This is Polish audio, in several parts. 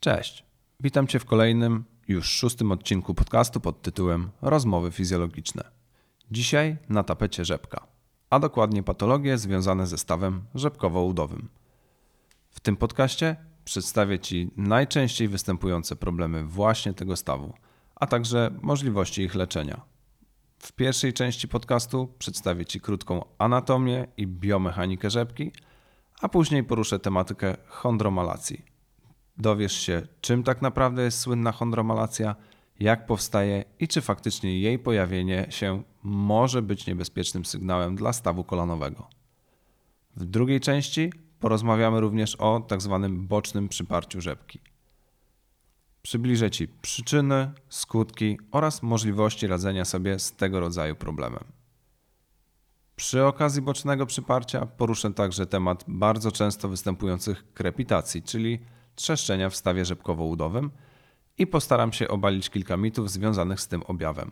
Cześć. Witam Cię w kolejnym, już szóstym odcinku podcastu pod tytułem Rozmowy fizjologiczne. Dzisiaj na tapecie rzepka, a dokładnie patologie związane ze stawem rzepkowo-udowym. W tym podcaście przedstawię Ci najczęściej występujące problemy właśnie tego stawu, a także możliwości ich leczenia. W pierwszej części podcastu przedstawię Ci krótką anatomię i biomechanikę rzepki, a później poruszę tematykę chondromalacji. Dowiesz się, czym tak naprawdę jest słynna chondromalacja, jak powstaje i czy faktycznie jej pojawienie się może być niebezpiecznym sygnałem dla stawu kolanowego. W drugiej części porozmawiamy również o tzw. Tak bocznym przyparciu rzepki. Przybliżę Ci przyczyny, skutki oraz możliwości radzenia sobie z tego rodzaju problemem. Przy okazji bocznego przyparcia poruszę także temat bardzo często występujących krepitacji, czyli trzeszczenia w stawie rzepkowo-udowym i postaram się obalić kilka mitów związanych z tym objawem.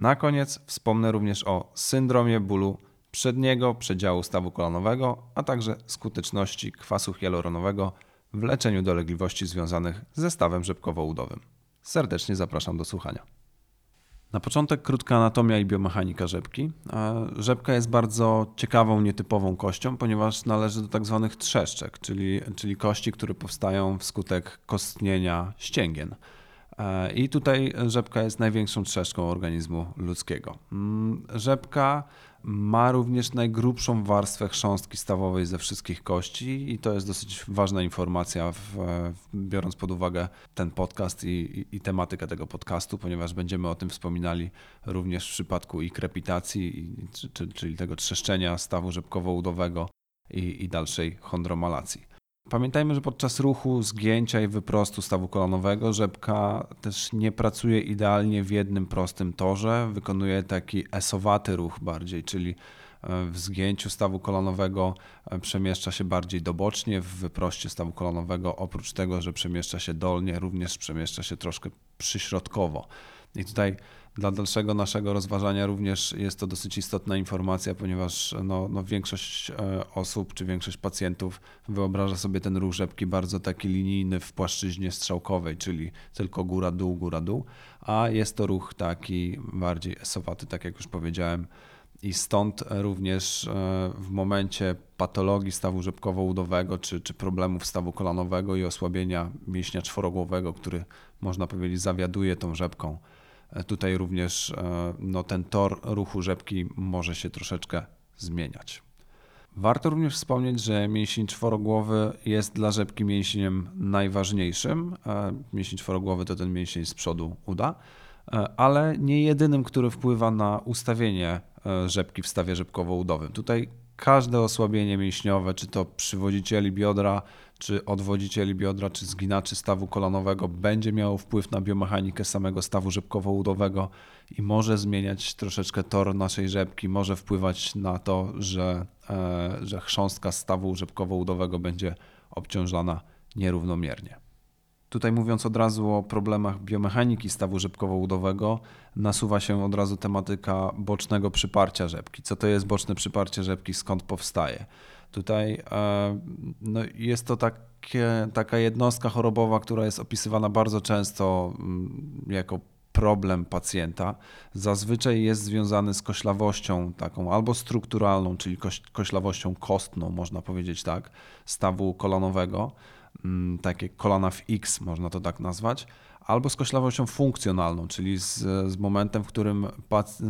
Na koniec wspomnę również o syndromie bólu przedniego przedziału stawu kolanowego, a także skuteczności kwasu hialuronowego w leczeniu dolegliwości związanych ze stawem rzepkowo-udowym. Serdecznie zapraszam do słuchania. Na początek krótka anatomia i biomechanika rzepki. Rzepka jest bardzo ciekawą, nietypową kością, ponieważ należy do tak zwanych trzeszczek, czyli, czyli kości, które powstają wskutek kostnienia ścięgien. E, I tutaj rzepka jest największą trzeszczką organizmu ludzkiego. Mm, rzepka ma również najgrubszą warstwę chrząstki stawowej ze wszystkich kości i to jest dosyć ważna informacja, w, biorąc pod uwagę ten podcast i, i, i, tematykę tego podcastu, ponieważ będziemy o tym wspominali również w przypadku i krepitacji, i, czyli tego trzeszczenia stawu rzepkowo-udowego i dalszej chondromalacji. Pamiętajmy, że podczas ruchu zgięcia i wyprostu stawu kolanowego rzepka też nie pracuje idealnie w jednym prostym torze, wykonuje taki esowaty ruch bardziej, czyli e, w zgięciu stawu kolanowego e, przemieszcza się bardziej dobocznie, w wyproście stawu kolanowego oprócz tego, że przemieszcza się dolnie, również przemieszcza się troszkę przyśrodkowo. I tutaj dla dalszego naszego rozważania również jest to dosyć istotna informacja, ponieważ no, no większość e, osób czy większość pacjentów wyobraża sobie ten ruch rzepki bardzo taki linijny w płaszczyźnie strzałkowej, czyli tylko góra-dół, góra-dół, a jest to ruch taki bardziej esowaty, tak jak już powiedziałem. I stąd również e, w momencie patologii stawu rzepkowo-udowego czy, czy problemów stawu kolanowego i osłabienia mięśnia czworogłowego, który można powiedzieć zawiaduje tą rzepką, Tutaj również e, no, ten tor ruchu rzepki może się troszeczkę zmieniać. Warto również wspomnieć, że mięsień czworogłowy jest dla rzepki mięśniem najważniejszym. E, mięsień czworogłowy to ten mięsień z przodu uda, e, ale nie jedynym, który wpływa na ustawienie rzepki w stawie rzepkowo-udowym. Tutaj każde osłabienie mięśniowe, czy to przywodzicieli biodra, czy odwodzicieli biodra, czy zginaczy stawu kolanowego będzie miało wpływ na biomechanikę samego stawu rzepkowo-udowego i może zmieniać troszeczkę tor naszej rzepki, może wpływać na to, że, e, że chrząstka stawu rzepkowo-udowego będzie obciążana nierównomiernie. Tutaj mówiąc od razu o problemach biomechaniki stawu rzepkowo-udowego, nasuwa się od razu tematyka bocznego przyparcia rzepki. Co to jest boczne przyparcie rzepki, skąd powstaje? Tutaj e, no, jest to takie, taka jednostka chorobowa, która jest opisywana bardzo często mm, jako problem pacjenta. Zazwyczaj jest związany z koślawością taką albo strukturalną, czyli koślawością kostną, można powiedzieć tak, stawu kolanowego, takie kolana w X, można to tak nazwać albo z koślawością funkcjonalną, czyli z, z momentem, w którym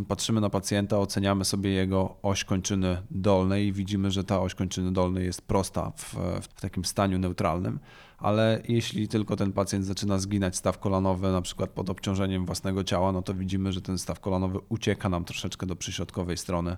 patrzymy na pacjenta, oceniamy sobie jego oś kończyny dolnej i widzimy, że ta oś kończyny dolnej jest prosta w, w takim stanie neutralnym, ale jeśli tylko ten pacjent zaczyna zginać staw kolanowy, na przykład pod obciążeniem własnego ciała, no to widzimy, że ten staw kolanowy ucieka nam troszeczkę do przyśrodkowej strony,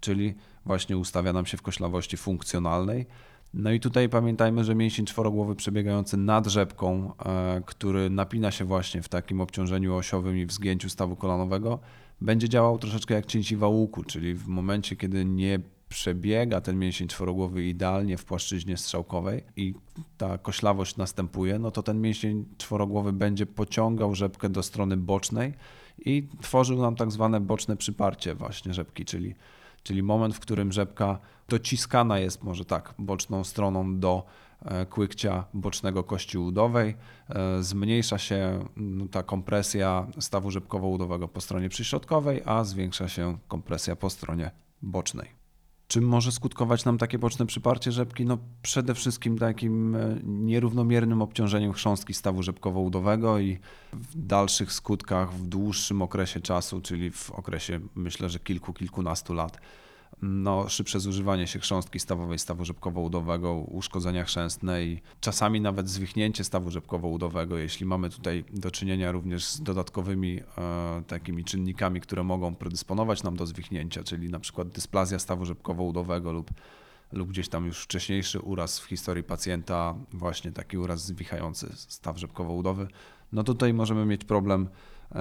czyli właśnie ustawia nam się w koślawości funkcjonalnej no i tutaj pamiętajmy, że mięsień czworogłowy przebiegający nad rzepką, e, który napina się właśnie w takim obciążeniu osiowym i w zgięciu stawu kolanowego, będzie działał troszeczkę jak cięciwa łuku, czyli w momencie, kiedy nie przebiega ten mięsień czworogłowy idealnie w płaszczyźnie strzałkowej i ta koślawość następuje, no to ten mięsień czworogłowy będzie pociągał rzepkę do strony bocznej i tworzył nam tak zwane boczne przyparcie właśnie rzepki, czyli czyli moment, w którym rzepka dociskana jest może tak boczną stroną do, kłykcia bocznego kości udowej. Zmniejsza się no, ta kompresja stawu rzepkowo-udowego po stronie przyśrodkowej, a zwiększa się kompresja po stronie bocznej. Czym może skutkować nam takie boczne przyparcie rzepki? No przede wszystkim takim e, nierównomiernym obciążeniem chrząstki stawu rzepkowo-udowego i w dalszych skutkach w dłuższym okresie czasu, czyli w okresie myślę, że kilku, kilkunastu lat no, szybsze zużywanie się chrząstki stawowej, stawu rzepkowo-udowego, uszkodzenia chrzęstne i czasami nawet zwichnięcie stawu rzepkowo-udowego, jeśli mamy tutaj do czynienia również z dodatkowymi e, takimi czynnikami, które mogą predysponować nam do zwichnięcia, czyli na przykład dysplazja stawu rzepkowo-udowego lub lub gdzieś tam już wcześniejszy uraz w historii pacjenta, właśnie taki uraz zwichający staw rzepkowo-udowy, no tutaj możemy mieć problem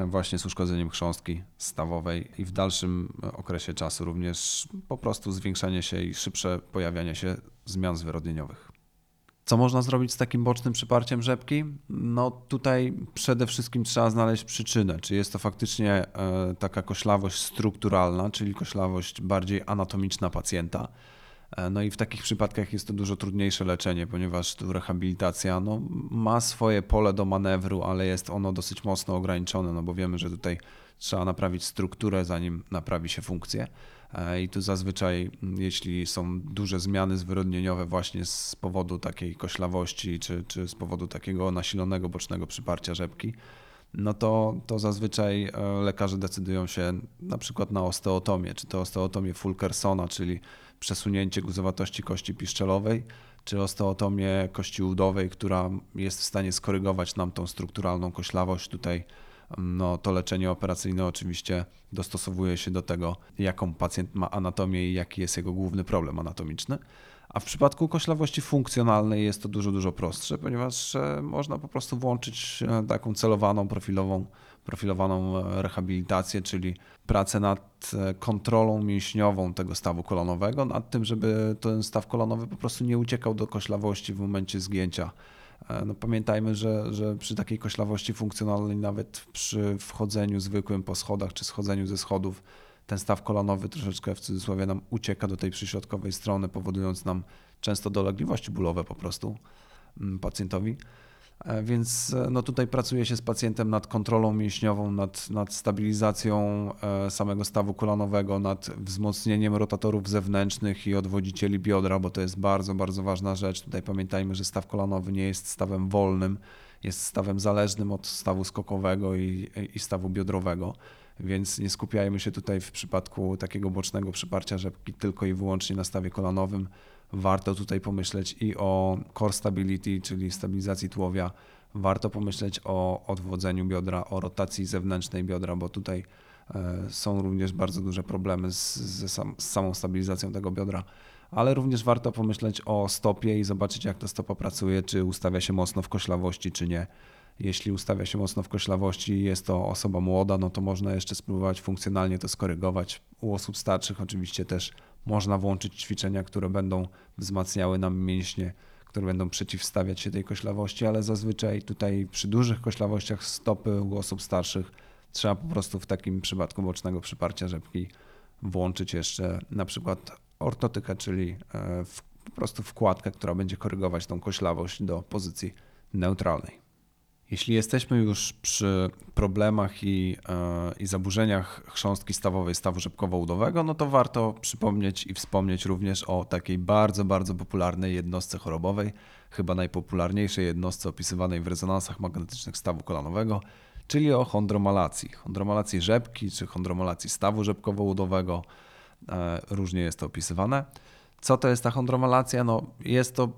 właśnie z uszkodzeniem chrząstki stawowej i w dalszym e, okresie czasu również po prostu zwiększanie się i szybsze pojawianie się zmian zwyrodnieniowych. Co można zrobić z takim bocznym przyparciem rzepki? No tutaj przede wszystkim trzeba znaleźć przyczynę. Czy jest to faktycznie e, taka koślawość strukturalna, czyli koślawość bardziej anatomiczna pacjenta, E, no i w takich przypadkach jest to dużo trudniejsze leczenie, ponieważ tu rehabilitacja no, ma swoje pole do manewru, ale jest ono dosyć mocno ograniczone, no bo wiemy, że tutaj trzeba naprawić strukturę, zanim naprawi się funkcję. E, I tu zazwyczaj, jeśli są duże zmiany zwyrodnieniowe właśnie z powodu takiej koślawości, czy, czy z powodu takiego nasilonego bocznego przyparcia rzepki, no to, to zazwyczaj e, lekarze decydują się na przykład na osteotomię, czy to osteotomię Fulkersona, czyli przesunięcie guzowatości kości piszczelowej, czy osteotomię kości udowej, która jest w stanie skorygować nam tą strukturalną koślawość. Tutaj no, to leczenie operacyjne oczywiście dostosowuje się do tego, jaką pacjent ma anatomię i jaki jest jego główny problem anatomiczny. A w przypadku koślawości funkcjonalnej jest to dużo, dużo prostsze, ponieważ e, można po prostu włączyć e, taką celowaną, profilową, profilowaną e, rehabilitację, czyli pracę nad kontrolą mięśniową tego stawu kolonowego, nad tym, żeby ten staw kolonowy po prostu nie uciekał do koślawości w momencie zgięcia. No pamiętajmy, że, że przy takiej koślawości funkcjonalnej, nawet przy wchodzeniu zwykłym po schodach czy schodzeniu ze schodów, ten staw kolanowy troszeczkę w cudzysłowie nam ucieka do tej przyśrodkowej strony, powodując nam często dolegliwości bólowe po prostu mm, pacjentowi. E, więc e, no tutaj pracuje się z pacjentem nad kontrolą mięśniową, nad, nad stabilizacją e, samego stawu kolanowego, nad wzmocnieniem rotatorów zewnętrznych i odwodzicieli biodra, bo to jest bardzo, bardzo ważna rzecz. Tutaj pamiętajmy, że staw kolanowy nie jest stawem wolnym, jest stawem zależnym od stawu skokowego i, i stawu biodrowego. Więc nie skupiajmy się tutaj w przypadku takiego bocznego przyparcia rzepki tylko i wyłącznie na stawie kolanowym. Warto tutaj pomyśleć i o core stability, czyli stabilizacji tułowia. Warto pomyśleć o odwodzeniu biodra, o rotacji zewnętrznej biodra, bo tutaj e, są również bardzo duże problemy z, z, z samą stabilizacją tego biodra ale również warto pomyśleć o stopie i zobaczyć, jak ta stopa pracuje, czy ustawia się mocno w koślawości, czy nie. Jeśli ustawia się mocno w koślawości i jest to osoba młoda, no to można jeszcze spróbować funkcjonalnie to skorygować. U osób starszych oczywiście też można włączyć ćwiczenia, które będą wzmacniały nam mięśnie, które będą przeciwstawiać się tej koślawości, ale zazwyczaj tutaj przy dużych koślawościach stopy u osób starszych trzeba po prostu w takim przypadku bocznego przyparcia rzepki włączyć jeszcze na przykład ortotykę, czyli e, w, po prostu wkładkę, która będzie korygować tą koślawość do pozycji neutralnej. Jeśli jesteśmy już przy problemach i, e, i zaburzeniach chrząstki stawowej stawu rzepkowo-udowego, no to warto przypomnieć i wspomnieć również o takiej bardzo, bardzo popularnej jednostce chorobowej, chyba najpopularniejszej jednostce opisywanej w rezonansach magnetycznych stawu kolanowego, czyli o chondromalacji. Chondromalacji rzepki czy chondromalacji stawu rzepkowo-udowego, e, różnie jest to opisywane. Co to jest ta chondromalacja? No, jest to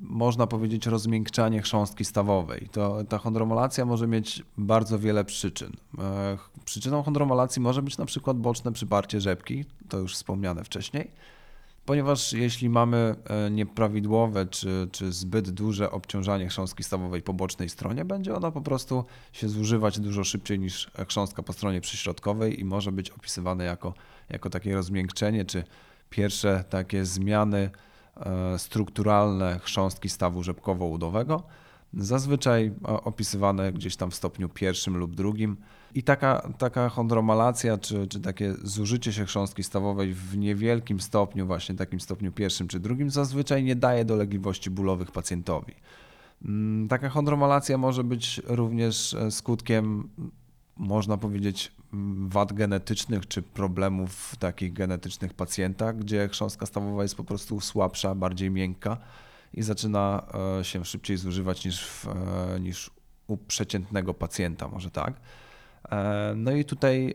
można powiedzieć, rozmiękczanie chrząstki stawowej. To, ta chondromalacja może mieć bardzo wiele przyczyn. E, przyczyną chondromalacji może być na przykład boczne przyparcie rzepki, to już wspomniane wcześniej, ponieważ jeśli mamy e, nieprawidłowe czy, czy zbyt duże obciążanie chrząstki stawowej po bocznej stronie, będzie ona po prostu się zużywać dużo szybciej niż chrząstka po stronie przyśrodkowej i może być opisywane jako, jako takie rozmiękczenie, czy pierwsze takie zmiany strukturalne chrząstki stawu rzepkowo-udowego. zazwyczaj opisywane gdzieś tam w stopniu pierwszym lub drugim. I taka, taka chondromalacja, czy, czy takie zużycie się chrząstki stawowej w niewielkim stopniu, właśnie takim stopniu pierwszym czy drugim, zazwyczaj nie daje dolegliwości bólowych pacjentowi. Mm, taka chondromalacja może być również e, skutkiem, można powiedzieć, mm, wad genetycznych czy problemów takich genetycznych pacjenta, gdzie chrząstka stawowa jest po prostu słabsza, bardziej miękka i zaczyna e, się szybciej zużywać niż, w, e, niż u przeciętnego pacjenta, może tak. No i tutaj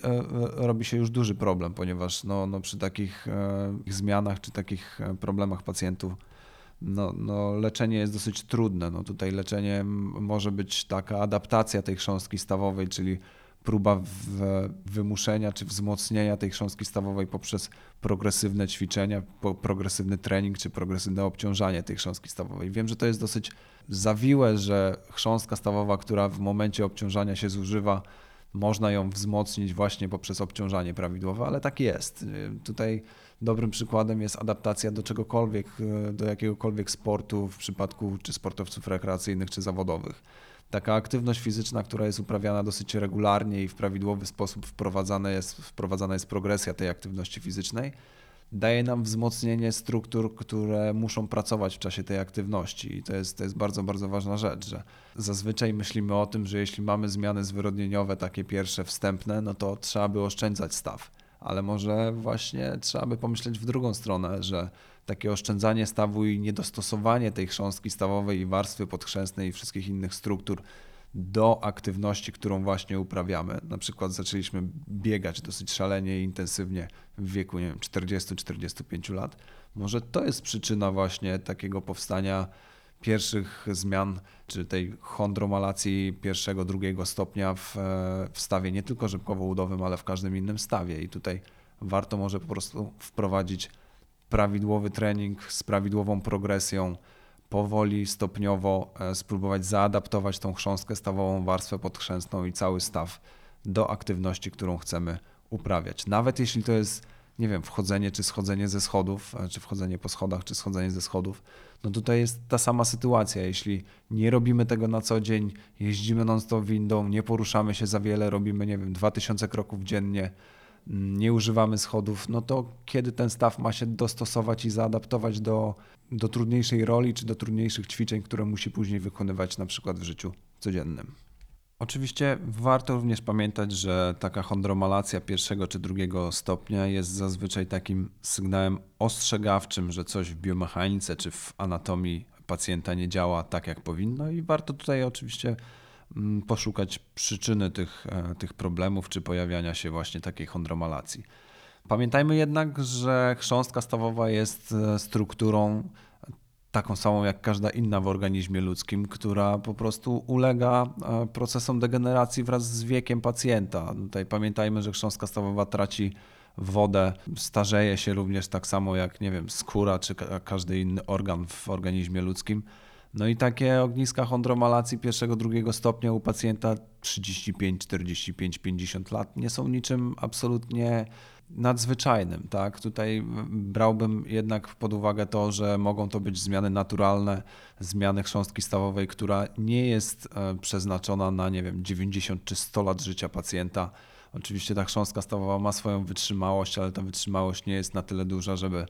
robi się już duży problem, ponieważ no, no przy takich zmianach czy takich problemach pacjentów no, no, leczenie jest dosyć trudne. No, tutaj leczenie może być taka adaptacja tej chrząstki stawowej, czyli próba wymuszenia czy wzmocnienia tej chrząstki stawowej poprzez progresywne ćwiczenia, progresywny trening czy progresywne obciążanie tej chrząstki stawowej. Wiem, że to jest dosyć zawiłe, że chrząstka stawowa, która w momencie obciążania się zużywa, można ją wzmocnić właśnie poprzez obciążanie prawidłowe, ale tak jest. Tutaj dobrym przykładem jest adaptacja do czegokolwiek, do jakiegokolwiek sportu w przypadku czy sportowców rekreacyjnych czy zawodowych. Taka aktywność fizyczna, która jest uprawiana dosyć regularnie i w prawidłowy sposób wprowadzana jest, wprowadzana jest progresja tej aktywności fizycznej, daje nam wzmocnienie struktur, które muszą pracować w czasie tej aktywności. I to jest, to jest bardzo, bardzo ważna rzecz, że zazwyczaj myślimy o tym, że jeśli mamy zmiany zwyrodnieniowe, takie pierwsze, wstępne, no to trzeba by oszczędzać staw. Ale może właśnie trzeba by pomyśleć w drugą stronę, że takie oszczędzanie stawu i niedostosowanie tej chrząstki stawowej i warstwy podchrzęsnej i wszystkich innych struktur do aktywności, którą właśnie uprawiamy. Na przykład zaczęliśmy biegać dosyć szalenie i intensywnie w wieku 40-45 lat. Może to jest przyczyna właśnie takiego powstania pierwszych zmian, czy tej chondromalacji pierwszego, drugiego stopnia w, w stawie nie tylko rzepkowo-udowym, ale w każdym innym stawie. I tutaj warto może po prostu wprowadzić prawidłowy trening z prawidłową progresją, powoli, stopniowo e, spróbować zaadaptować tą chrząstkę stawową, warstwę podchrzęsną i cały staw do aktywności, którą chcemy uprawiać. Nawet jeśli to jest, nie wiem, wchodzenie czy schodzenie ze schodów, e, czy wchodzenie po schodach, czy schodzenie ze schodów, no tutaj jest ta sama sytuacja. Jeśli nie robimy tego na co dzień, jeździmy non-stop windą, nie poruszamy się za wiele, robimy, nie wiem, 2000 kroków dziennie, nie używamy schodów, no to kiedy ten staw ma się dostosować i zaadaptować do, do trudniejszej roli czy do trudniejszych ćwiczeń, które musi później wykonywać na przykład w życiu codziennym. Oczywiście warto również pamiętać, że taka chondromalacja pierwszego czy drugiego stopnia jest zazwyczaj takim sygnałem ostrzegawczym, że coś w biomechanice czy w anatomii pacjenta nie działa tak, jak powinno, i warto tutaj oczywiście poszukać przyczyny tych, e, tych problemów czy pojawiania się właśnie takiej chondromalacji. Pamiętajmy jednak, że chrząstka stawowa jest e, strukturą taką samą jak każda inna w organizmie ludzkim, która po prostu ulega e, procesom degeneracji wraz z wiekiem pacjenta. Tutaj pamiętajmy, że chrząstka stawowa traci wodę, starzeje się również tak samo jak, nie wiem, skóra czy każdy inny organ w organizmie ludzkim. No i takie ogniska chondromalacji pierwszego, drugiego stopnia u pacjenta 35, 45, 50 lat nie są niczym absolutnie nadzwyczajnym. Tak? Tutaj brałbym jednak pod uwagę to, że mogą to być zmiany naturalne, zmiany chrząstki stawowej, która nie jest e, przeznaczona na, nie wiem, 90 czy 100 lat życia pacjenta. Oczywiście ta chrząstka stawowa ma swoją wytrzymałość, ale ta wytrzymałość nie jest na tyle duża, żeby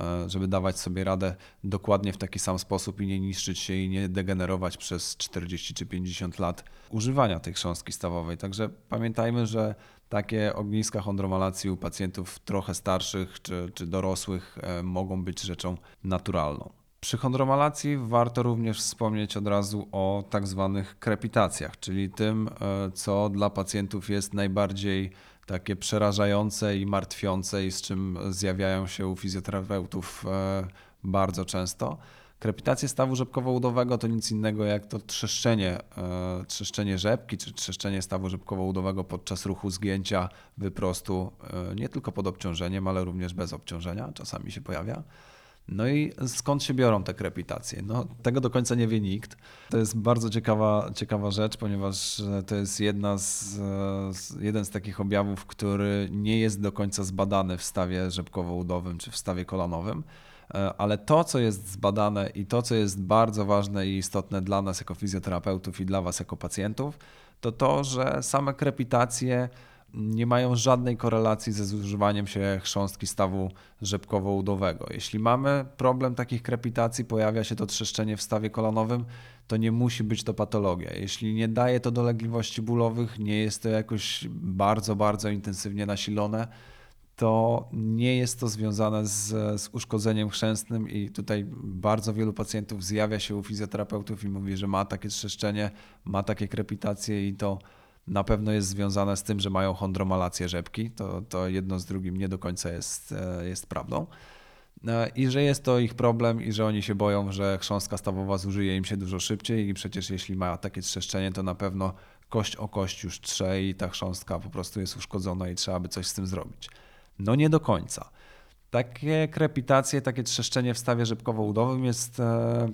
E, żeby dawać sobie radę dokładnie w taki sam sposób i nie niszczyć się i nie degenerować przez 40 czy 50 lat używania tej chrząstki stawowej. Także pamiętajmy, że takie ogniska chondromalacji u pacjentów trochę starszych czy, czy dorosłych e, mogą być rzeczą naturalną. Przy chondromalacji warto również wspomnieć od razu o tak zwanych krepitacjach, czyli tym, e, co dla pacjentów jest najbardziej takie przerażające i martwiące i z czym zjawiają się u fizjoterapeutów e, bardzo często. Krepitacje stawu rzepkowo-udowego to nic innego jak to trzeszczenie, e, trzeszczenie rzepki czy trzeszczenie stawu rzepkowo-udowego podczas ruchu zgięcia wyprostu, nie tylko pod obciążeniem, ale również bez obciążenia, czasami się pojawia. No i skąd się biorą te krepitacje? No, tego do końca nie wie nikt. To jest bardzo ciekawa, ciekawa rzecz, ponieważ to jest jedna z, jeden z takich objawów, który nie jest do końca zbadany w stawie rzepkowo-udowym czy w stawie kolanowym. E, ale to, co jest zbadane i to, co jest bardzo ważne i istotne dla nas jako fizjoterapeutów i dla Was jako pacjentów, to to, że same krepitacje nie mają żadnej korelacji ze zużywaniem się chrząstki stawu rzepkowo-udowego. Jeśli mamy problem takich krepitacji, pojawia się to trzeszczenie w stawie kolanowym, to nie musi być to patologia. Jeśli nie daje to dolegliwości bólowych, nie jest to jakoś bardzo, bardzo intensywnie nasilone, to nie jest to związane z, z, uszkodzeniem chrzęstnym i tutaj bardzo wielu pacjentów zjawia się u fizjoterapeutów i mówi, że ma takie trzeszczenie, ma takie krepitacje i to na pewno jest związane z tym, że mają chondromalację rzepki. To, to jedno z drugim nie do końca jest, e, jest prawdą. E, I że jest to ich problem i że oni się boją, że chrząstka stawowa zużyje im się dużo szybciej i przecież jeśli ma takie trzeszczenie, to na pewno kość o kość już trze i ta chrząstka po prostu jest uszkodzona i trzeba by coś z tym zrobić. No nie do końca. Takie krepitacje, takie trzeszczenie w stawie rzepkowo-udowym jest, e,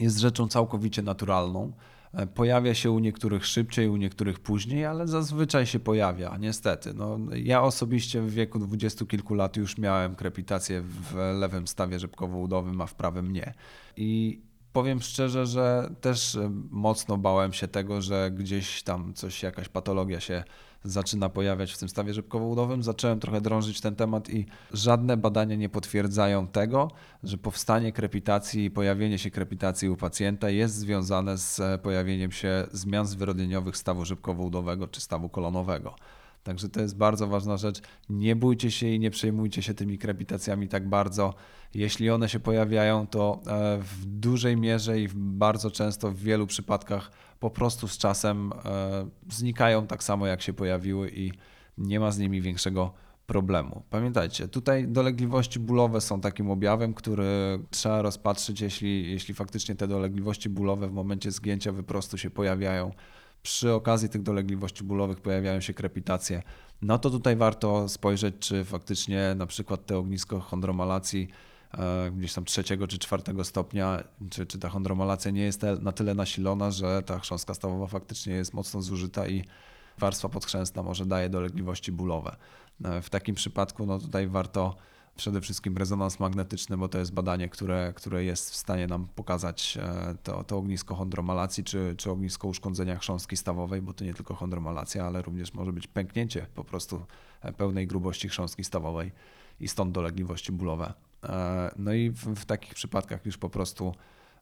jest rzeczą całkowicie naturalną. E, pojawia się u niektórych szybciej, u niektórych później, ale zazwyczaj się pojawia, niestety. No, ja osobiście w wieku dwudziestu kilku lat już miałem krepitację w lewym stawie rzepkowo-udowym, a w prawym nie. I powiem szczerze, że też e, mocno bałem się tego, że gdzieś tam coś, jakaś patologia się zaczyna pojawiać w tym stawie rzepkowo-udowym. Zacząłem trochę drążyć ten temat i żadne badania nie potwierdzają tego, że powstanie krepitacji i pojawienie się krepitacji u pacjenta jest związane z e, pojawieniem się zmian zwyrodnieniowych stawu rzepkowo-udowego czy stawu kolonowego. Także to jest bardzo ważna rzecz. Nie bójcie się i nie przejmujcie się tymi krepitacjami tak bardzo. Jeśli one się pojawiają, to e, w dużej mierze i bardzo często w wielu przypadkach po prostu z czasem e, znikają tak samo jak się pojawiły i nie ma z nimi większego problemu. Pamiętajcie, tutaj dolegliwości bólowe są takim objawem, który trzeba rozpatrzyć, jeśli, jeśli faktycznie te dolegliwości bólowe w momencie zgięcia wyprostu się pojawiają przy okazji tych dolegliwości bólowych pojawiają się krepitacje, no to tutaj warto spojrzeć, czy faktycznie na przykład te ognisko chondromalacji e, gdzieś tam trzeciego czy czwartego stopnia, czy, czy ta chondromalacja nie jest na tyle nasilona, że ta chrząstka stawowa faktycznie jest mocno zużyta i warstwa podchrzęstna może daje dolegliwości bólowe. E, w takim przypadku no tutaj warto przede wszystkim rezonans magnetyczny, bo to jest badanie, które, które jest w stanie nam pokazać e, to, to ognisko chondromalacji czy, czy ognisko uszkodzenia chrząstki stawowej, bo to nie tylko chondromalacja, ale również może być pęknięcie po prostu e, pełnej grubości chrząstki stawowej i stąd dolegliwości bólowe. E, no i w, w takich przypadkach już po prostu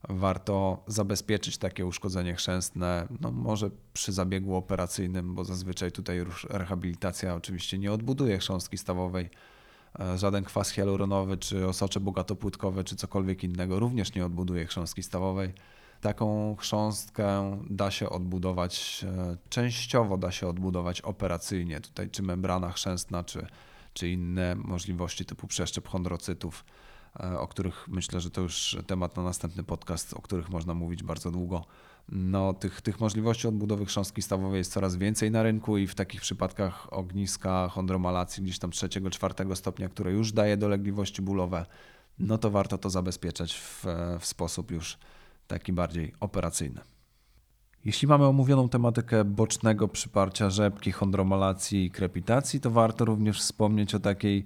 warto zabezpieczyć takie uszkodzenie chrzęstne, no może przy zabiegu operacyjnym, bo zazwyczaj tutaj już rehabilitacja oczywiście nie odbuduje chrząstki stawowej, żaden kwas hialuronowy, czy osocze bogatopłutkowe, czy cokolwiek innego również nie odbuduje chrząstki stawowej. Taką chrząstkę da się odbudować, e, częściowo da się odbudować operacyjnie, tutaj czy membrana chrzęstna, czy, czy inne możliwości typu przeszczep chondrocytów, e, o których myślę, że to już temat na następny podcast, o których można mówić bardzo długo no, tych, tych możliwości odbudowy chrząstki stawowej jest coraz więcej na rynku i w takich przypadkach ogniska chondromalacji gdzieś tam trzeciego, czwartego stopnia, które już daje dolegliwości bólowe, no to warto to zabezpieczać w, w sposób już taki bardziej operacyjny. Jeśli mamy omówioną tematykę bocznego przyparcia rzepki, chondromalacji i krepitacji, to warto również wspomnieć o takiej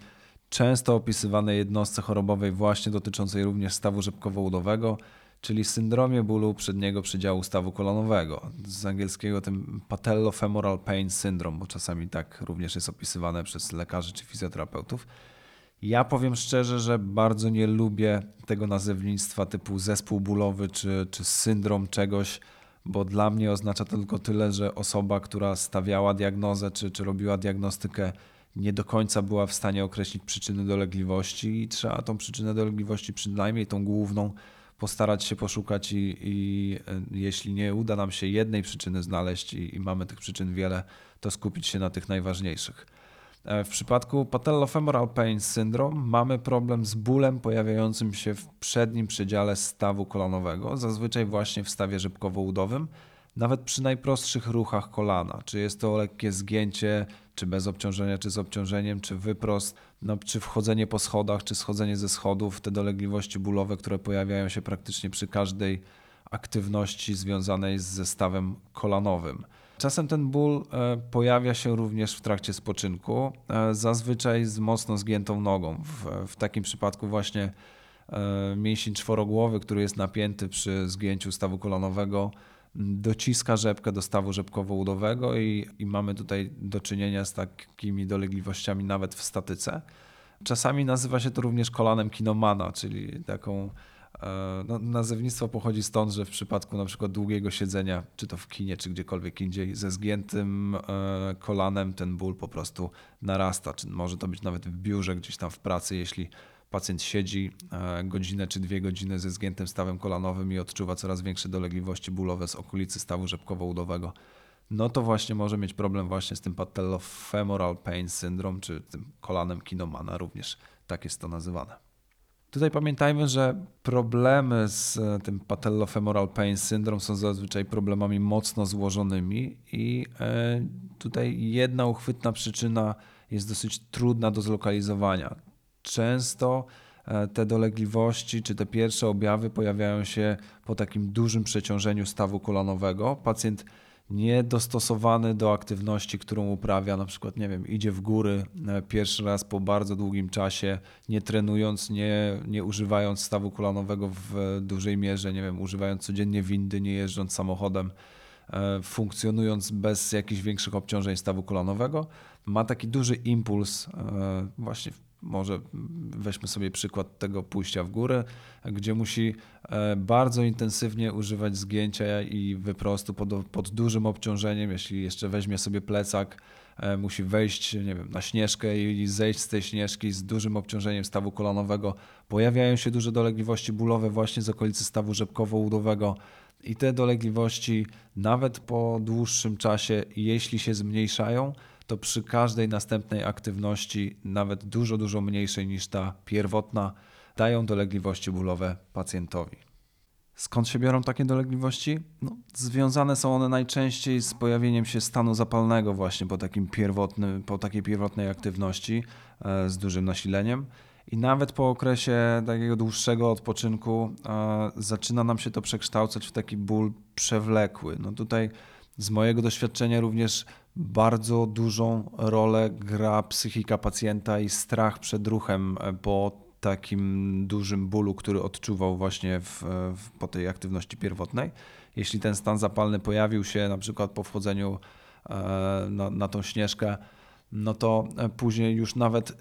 często opisywanej jednostce chorobowej właśnie dotyczącej również stawu rzepkowo-udowego – czyli syndromie bólu przedniego przedziału stawu kolonowego. Z angielskiego tym patellofemoral pain syndrome, bo czasami tak również jest opisywane przez lekarzy czy fizjoterapeutów. Ja powiem szczerze, że bardzo nie lubię tego nazewnictwa typu zespół bólowy czy, czy syndrom czegoś, bo dla mnie oznacza to tylko tyle, że osoba, która stawiała diagnozę czy, czy robiła diagnostykę, nie do końca była w stanie określić przyczyny dolegliwości i trzeba tą przyczynę dolegliwości, przynajmniej tą główną, postarać się poszukać i, i e, jeśli nie uda nam się jednej przyczyny znaleźć i, i, mamy tych przyczyn wiele, to skupić się na tych najważniejszych. E, w przypadku patellofemoral pain syndrome mamy problem z bólem pojawiającym się w przednim przedziale stawu kolanowego, zazwyczaj właśnie w stawie rzepkowo-udowym, nawet przy najprostszych ruchach kolana. Czy jest to lekkie zgięcie, czy bez obciążenia, czy z obciążeniem, czy wyprost, no, czy wchodzenie po schodach, czy schodzenie ze schodów, te dolegliwości bólowe, które pojawiają się praktycznie przy każdej aktywności związanej z zestawem kolanowym. Czasem ten ból e, pojawia się również w trakcie spoczynku, e, zazwyczaj z mocno zgiętą nogą. W, w takim przypadku właśnie mięsień czworogłowy, który jest napięty przy zgięciu stawu kolanowego, dociska rzepkę do stawu rzepkowo-udowego i, i mamy tutaj do czynienia z takimi dolegliwościami nawet w statyce. Czasami nazywa się to również kolanem kinomana, czyli taką e, no, nazewnictwo pochodzi stąd, że w przypadku na przykład długiego siedzenia, czy to w kinie, czy gdziekolwiek indziej, ze zgiętym e, kolanem ten ból po prostu narasta. Czy może to być nawet w biurze, gdzieś tam w pracy, jeśli pacjent siedzi e, godzinę czy dwie godziny ze zgiętym stawem kolanowym i odczuwa coraz większe dolegliwości bólowe z okolicy stawu rzepkowo-udowego, no to właśnie może mieć problem właśnie z tym patellofemoral pain syndrome, czy tym kolanem Kinomana, również tak jest to nazywane. Tutaj pamiętajmy, że problemy z e, tym patellofemoral pain syndrome są zazwyczaj problemami mocno złożonymi i e, tutaj jedna uchwytna przyczyna jest dosyć trudna do zlokalizowania. Często e, te dolegliwości czy te pierwsze objawy pojawiają się po takim dużym przeciążeniu stawu kolanowego. Pacjent niedostosowany do aktywności, którą uprawia, na przykład, nie wiem, idzie w góry e, pierwszy raz po bardzo długim czasie, nie trenując, nie, nie używając stawu kolanowego w dużej mierze, nie wiem, używając codziennie windy, nie jeżdżąc samochodem, e, funkcjonując bez jakichś większych obciążeń stawu kolanowego, ma taki duży impuls właśnie może weźmy sobie przykład tego pójścia w górę, gdzie musi e, bardzo intensywnie używać zgięcia i wyprostu pod, pod dużym obciążeniem. Jeśli jeszcze weźmie sobie plecak, e, musi wejść nie wiem, na śnieżkę i zejść z tej śnieżki z dużym obciążeniem stawu kolanowego. Pojawiają się duże dolegliwości bólowe właśnie z okolicy stawu rzepkowo-udowego. I te dolegliwości, nawet po dłuższym czasie, jeśli się zmniejszają, to przy każdej następnej aktywności, nawet dużo, dużo mniejszej niż ta pierwotna, dają dolegliwości bólowe pacjentowi. Skąd się biorą takie dolegliwości? No, związane są one najczęściej z pojawieniem się stanu zapalnego właśnie po, takim pierwotnym, po takiej pierwotnej aktywności e, z dużym nasileniem. I nawet po okresie takiego dłuższego odpoczynku e, zaczyna nam się to przekształcać w taki ból przewlekły. No tutaj z mojego doświadczenia również bardzo dużą rolę gra psychika pacjenta i strach przed ruchem po takim dużym bólu, który odczuwał właśnie w, w, po tej aktywności pierwotnej. Jeśli ten stan zapalny pojawił się na przykład po wchodzeniu e, na, na tą śnieżkę, no to e, później już nawet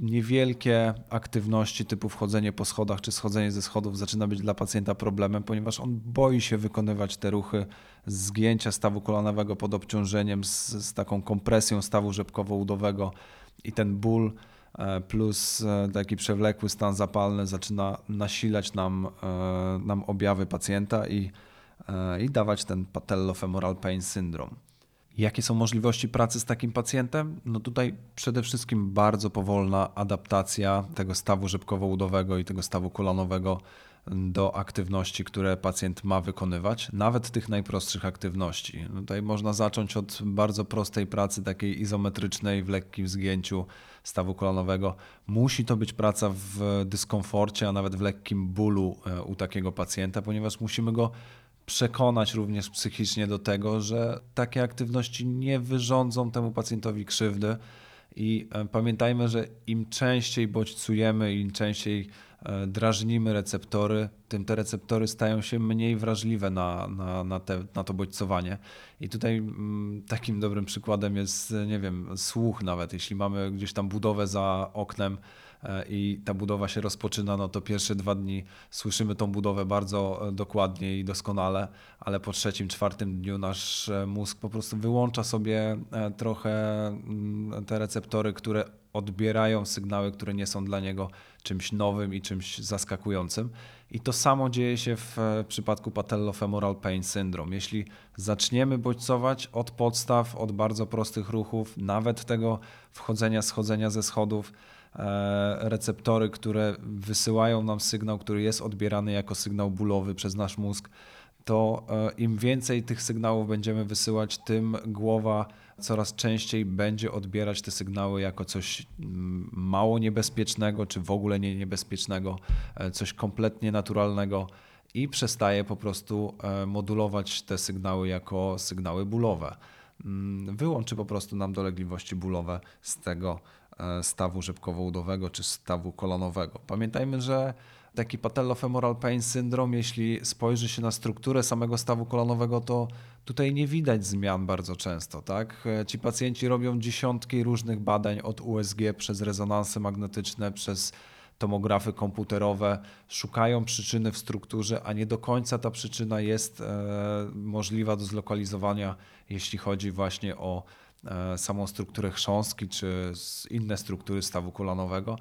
niewielkie aktywności typu wchodzenie po schodach czy schodzenie ze schodów zaczyna być dla pacjenta problemem, ponieważ on boi się wykonywać te ruchy zgięcia stawu kolanowego pod obciążeniem z, z taką kompresją stawu rzepkowo-udowego i ten ból e, plus e, taki przewlekły stan zapalny zaczyna nasilać nam, nam objawy pacjenta i, i dawać ten patellofemoral pain syndrome. Jakie są możliwości pracy z takim pacjentem? No tutaj przede wszystkim bardzo powolna adaptacja tego stawu rzepkowo-udowego i tego stawu kolanowego do aktywności, które pacjent ma wykonywać, nawet tych najprostszych aktywności. Tutaj można zacząć od bardzo prostej pracy, takiej izometrycznej, w lekkim zgięciu stawu kolanowego. Musi to być praca w dyskomforcie, a nawet w lekkim bólu e, u takiego pacjenta, ponieważ musimy go przekonać również psychicznie do tego, że takie aktywności nie wyrządzą temu pacjentowi krzywdy. I e, pamiętajmy, że im częściej bodźcujemy, im częściej e, drażnimy receptory, tym te receptory stają się mniej wrażliwe na, na, na, te, na to bodźcowanie. I tutaj mm, takim dobrym przykładem jest, nie wiem, słuch nawet. Jeśli mamy gdzieś tam budowę za oknem, i ta budowa się rozpoczyna, no to pierwsze dwa dni słyszymy tą budowę bardzo e, dokładnie i doskonale, ale po trzecim, czwartym dniu nasz e, mózg po prostu wyłącza sobie trochę mm, te receptory, które odbierają sygnały, które nie są dla niego czymś nowym i czymś zaskakującym. I to samo dzieje się w przypadku patellofemoral pain syndrome. Jeśli zaczniemy bodźcować od podstaw, od bardzo prostych ruchów, nawet tego wchodzenia, schodzenia ze schodów, E, receptory, które wysyłają nam sygnał, który jest odbierany jako sygnał bólowy przez nasz mózg, to e, im więcej tych sygnałów będziemy wysyłać, tym głowa coraz częściej będzie odbierać te sygnały jako coś mm, mało niebezpiecznego, czy w ogóle nie niebezpiecznego, e, coś kompletnie naturalnego i przestaje po prostu modulować te sygnały jako sygnały bólowe. Mm, wyłączy po prostu nam dolegliwości bólowe z tego E, stawu rzepkowo-udowego czy stawu kolonowego. Pamiętajmy, że taki patellofemoral pain syndrome, jeśli spojrzy się na strukturę samego stawu kolanowego, to tutaj nie widać zmian bardzo często. Tak? Ci pacjenci robią dziesiątki różnych badań od USG przez rezonanse magnetyczne, przez tomografy komputerowe, szukają przyczyny w strukturze, a nie do końca ta przyczyna jest e, możliwa do zlokalizowania, jeśli chodzi właśnie o e, samą strukturę chrząstki czy inne struktury stawu kolanowego.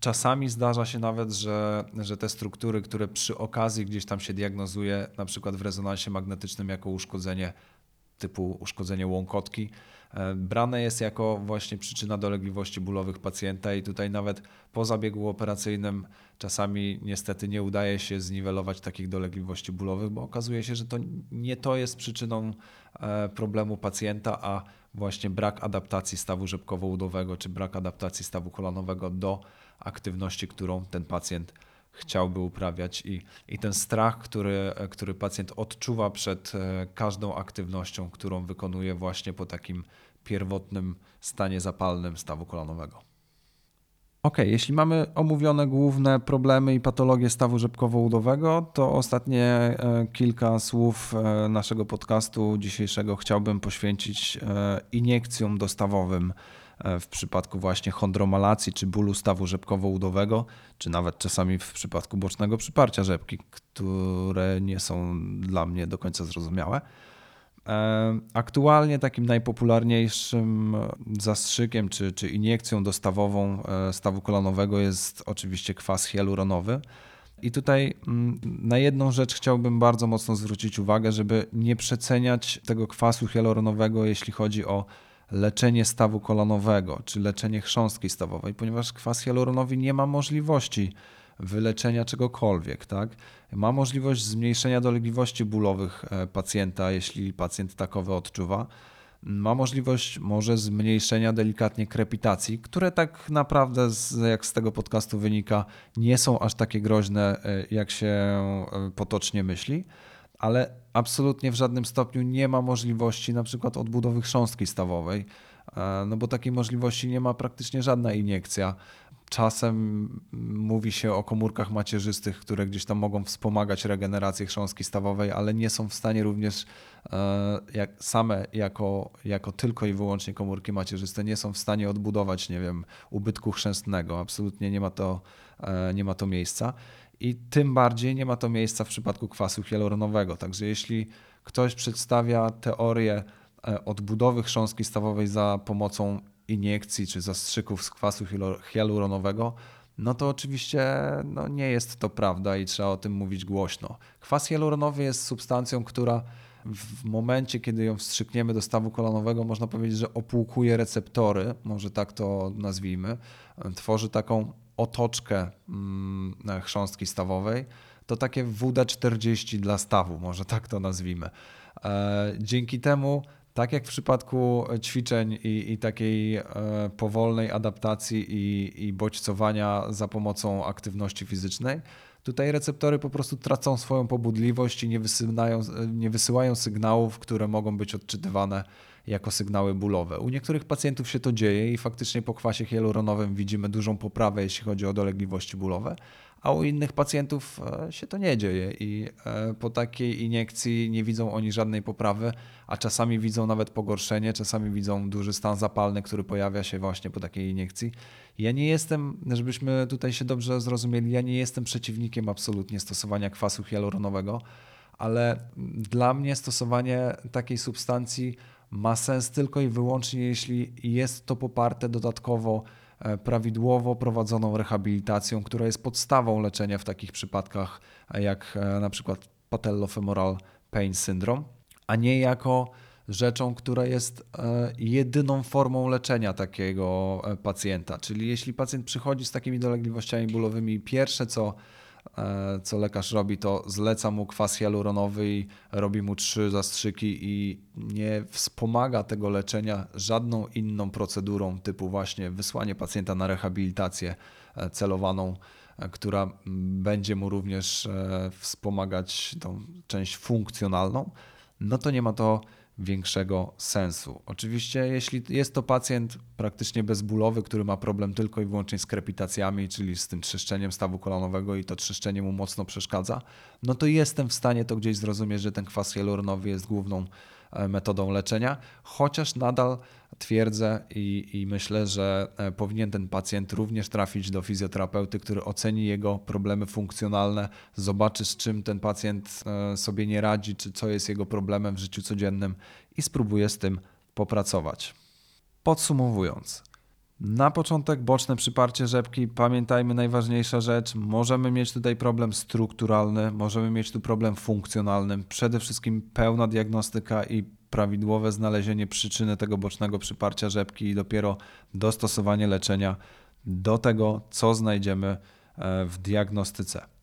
Czasami zdarza się nawet, że, że te struktury, które przy okazji gdzieś tam się diagnozuje, na przykład w rezonansie magnetycznym jako uszkodzenie typu uszkodzenie łąkotki, e, brane jest jako właśnie przyczyna dolegliwości bólowych pacjenta i tutaj nawet po zabiegu operacyjnym czasami niestety nie udaje się zniwelować takich dolegliwości bólowych, bo okazuje się, że to nie to jest przyczyną e, problemu pacjenta, a właśnie brak adaptacji stawu rzepkowo-udowego czy brak adaptacji stawu kolanowego do aktywności, którą ten pacjent chciałby uprawiać i, i ten strach, który, który pacjent odczuwa przed e, każdą aktywnością, którą wykonuje właśnie po takim pierwotnym stanie zapalnym stawu kolanowego. Ok, jeśli mamy omówione główne problemy i patologie stawu rzepkowo-udowego, to ostatnie e, kilka słów e, naszego podcastu dzisiejszego chciałbym poświęcić iniekcjom dostawowym w przypadku właśnie chondromalacji czy bólu stawu rzepkowo-udowego, czy nawet czasami w przypadku bocznego przyparcia rzepki, które nie są dla mnie do końca zrozumiałe. E, aktualnie takim najpopularniejszym zastrzykiem czy, czy iniekcją dostawową e, stawu kolanowego jest oczywiście kwas hialuronowy. I tutaj mm, na jedną rzecz chciałbym bardzo mocno zwrócić uwagę, żeby nie przeceniać tego kwasu hialuronowego, jeśli chodzi o leczenie stawu kolanowego czy leczenie chrząstki stawowej, ponieważ kwas hialuronowy nie ma możliwości wyleczenia czegokolwiek. Tak? Ma możliwość zmniejszenia dolegliwości bólowych e, pacjenta, jeśli pacjent takowe odczuwa. Ma możliwość może zmniejszenia delikatnie krepitacji, które tak naprawdę, jak z tego podcastu wynika, nie są aż takie groźne, e, jak się e, potocznie myśli ale absolutnie w żadnym stopniu nie ma możliwości na przykład odbudowy chrząstki stawowej, e, no bo takiej możliwości nie ma praktycznie żadna iniekcja. Czasem mówi się o komórkach macierzystych, które gdzieś tam mogą wspomagać regenerację chrząstki stawowej, ale nie są w stanie również e, jak same jako, jako tylko i wyłącznie komórki macierzyste nie są w stanie odbudować, nie wiem, ubytku chrzęstnego. Absolutnie nie ma to, e, nie ma to miejsca i tym bardziej nie ma to miejsca w przypadku kwasu hialuronowego. Także jeśli ktoś przedstawia teorię e, odbudowy chrząstki stawowej za pomocą iniekcji czy zastrzyków z kwasu hialuronowego, no to oczywiście no nie jest to prawda i trzeba o tym mówić głośno. Kwas hialuronowy jest substancją, która w momencie, kiedy ją wstrzykniemy do stawu kolanowego, można powiedzieć, że opłukuje receptory, może tak to nazwijmy, tworzy taką otoczkę mm, chrząstki stawowej, to takie WD-40 dla stawu, może tak to nazwijmy. E, dzięki temu, tak jak w przypadku ćwiczeń i, i takiej e, powolnej adaptacji i, i bodźcowania za pomocą aktywności fizycznej, tutaj receptory po prostu tracą swoją pobudliwość i nie wysyłają, nie wysyłają sygnałów, które mogą być odczytywane jako sygnały bólowe. U niektórych pacjentów się to dzieje i faktycznie po kwasie hialuronowym widzimy dużą poprawę, jeśli chodzi o dolegliwości bólowe, a u innych pacjentów e, się to nie dzieje i e, po takiej iniekcji nie widzą oni żadnej poprawy, a czasami widzą nawet pogorszenie, czasami widzą duży stan zapalny, który pojawia się właśnie po takiej iniekcji. Ja nie jestem, żebyśmy tutaj się dobrze zrozumieli, ja nie jestem przeciwnikiem absolutnie stosowania kwasu hialuronowego, ale dla mnie stosowanie takiej substancji ma sens tylko i wyłącznie, jeśli jest to poparte dodatkowo prawidłowo prowadzoną rehabilitacją, która jest podstawą leczenia w takich przypadkach jak e, na przykład patellofemoral pain syndrome, a nie jako rzeczą, która jest e, jedyną formą leczenia takiego pacjenta. Czyli jeśli pacjent przychodzi z takimi dolegliwościami bólowymi, pierwsze co E, co lekarz robi, to zleca mu kwas hialuronowy i robi mu trzy zastrzyki i nie wspomaga tego leczenia żadną inną procedurą typu właśnie wysłanie pacjenta na rehabilitację e, celowaną, e, która będzie mu również wspomagać tą część funkcjonalną, no to nie ma to większego sensu. Oczywiście, jeśli jest to pacjent praktycznie bezbólowy, który ma problem tylko i wyłącznie z krepitacjami, czyli z tym trzeszczeniem stawu kolanowego i to trzeszczenie mu mocno przeszkadza, no to jestem w stanie to gdzieś zrozumieć, że ten kwas hialuronowy jest główną E, metodą leczenia, chociaż nadal twierdzę i, i, myślę, że e, powinien ten pacjent również trafić do fizjoterapeuty, który oceni jego problemy funkcjonalne, zobaczy z czym ten pacjent e, sobie nie radzi, czy co jest jego problemem w życiu codziennym i spróbuje z tym popracować. Podsumowując, na początek boczne przyparcie rzepki. Pamiętajmy najważniejsza rzecz. Możemy mieć tutaj problem strukturalny, możemy mieć tu problem funkcjonalny. Przede wszystkim pełna diagnostyka i prawidłowe znalezienie przyczyny tego bocznego przyparcia rzepki i dopiero dostosowanie leczenia do tego, co znajdziemy e, w diagnostyce.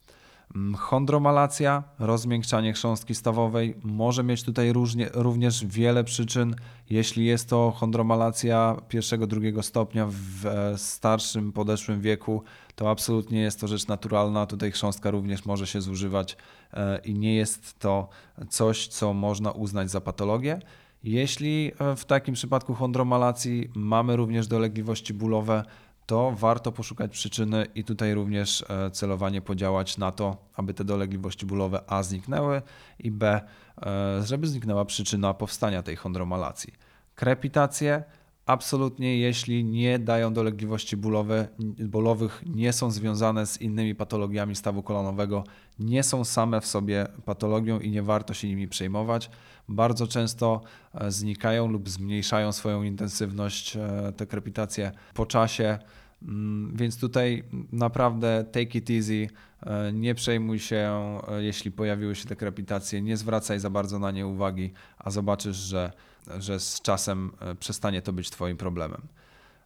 Chondromalacja, rozmiękczanie chrząstki stawowej może mieć tutaj różnie, również wiele przyczyn. Jeśli jest to chondromalacja pierwszego, drugiego stopnia w e, starszym, podeszłym wieku, to absolutnie jest to rzecz naturalna. Tutaj chrząstka również może się zużywać e, i nie jest to coś, co można uznać za patologię. Jeśli e, w takim przypadku chondromalacji mamy również dolegliwości bólowe, to warto poszukać przyczyny i tutaj również e, celowanie podziałać na to, aby te dolegliwości bólowe A zniknęły i B, e, żeby zniknęła przyczyna powstania tej chondromalacji. Krepitacje absolutnie, jeśli nie dają dolegliwości bólowe, bólowych, nie są związane z innymi patologiami stawu kolanowego, nie są same w sobie patologią i nie warto się nimi przejmować. Bardzo często e, znikają lub zmniejszają swoją intensywność e, te krepitacje po czasie. Mm, więc tutaj naprawdę take it easy, e, nie przejmuj się, jeśli pojawiły się te krepitacje, nie zwracaj za bardzo na nie uwagi, a zobaczysz, że, że z czasem przestanie to być Twoim problemem.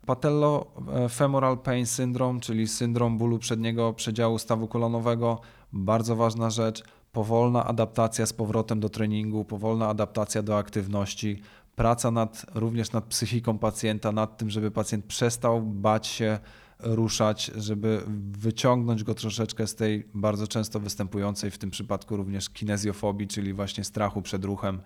Patellofemoral pain syndrome, czyli syndrom bólu przedniego przedziału stawu kolonowego, bardzo ważna rzecz. Powolna adaptacja z powrotem do treningu, powolna adaptacja do aktywności, praca nad, również nad psychiką pacjenta, nad tym, żeby pacjent przestał bać się ruszać, żeby wyciągnąć go troszeczkę z tej bardzo często występującej w tym przypadku również kinezjofobii, czyli właśnie strachu przed ruchem.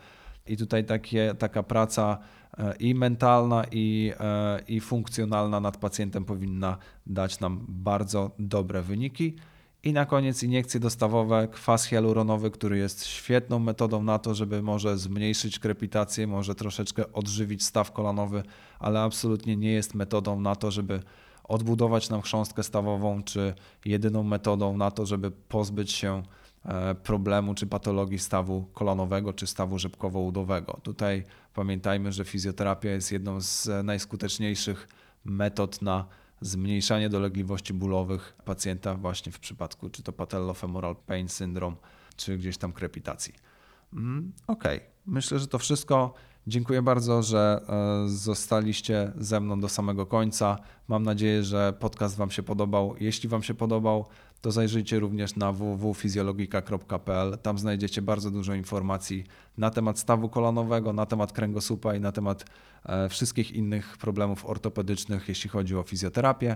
I tutaj takie, taka praca e, i mentalna, i, e, i funkcjonalna nad pacjentem powinna dać nam bardzo dobre wyniki. I na koniec iniekcje dostawowe, kwas hialuronowy, który jest świetną metodą na to, żeby może zmniejszyć krepitację, może troszeczkę odżywić staw kolanowy, ale absolutnie nie jest metodą na to, żeby odbudować nam chrząstkę stawową, czy jedyną metodą na to, żeby pozbyć się e, problemu czy patologii stawu kolanowego czy stawu rzepkowo-udowego. Tutaj pamiętajmy, że fizjoterapia jest jedną z najskuteczniejszych metod na zmniejszanie dolegliwości bólowych pacjenta właśnie w przypadku czy to patellofemoral pain syndrome, czy gdzieś tam krepitacji. Mm, ok, myślę, że to wszystko. Dziękuję bardzo, że e, zostaliście ze mną do samego końca. Mam nadzieję, że podcast Wam się podobał. Jeśli Wam się podobał, to zajrzyjcie również na www.fizjologika.pl. Tam znajdziecie bardzo dużo informacji na temat stawu kolanowego, na temat kręgosłupa i na temat e, wszystkich innych problemów ortopedycznych, jeśli chodzi o fizjoterapię.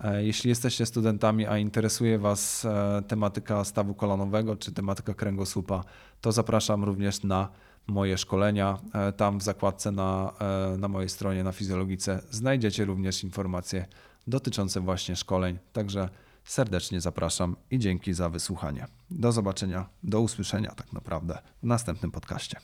E, jeśli jesteście studentami, a interesuje Was tematyka stawu kolanowego czy tematyka kręgosłupa, to zapraszam również na moje szkolenia. E, tam w zakładce na, e, na mojej stronie na fizjologice znajdziecie również informacje dotyczące właśnie szkoleń. Także serdecznie zapraszam i dzięki za wysłuchanie. Do zobaczenia, do usłyszenia tak naprawdę w następnym podcaście.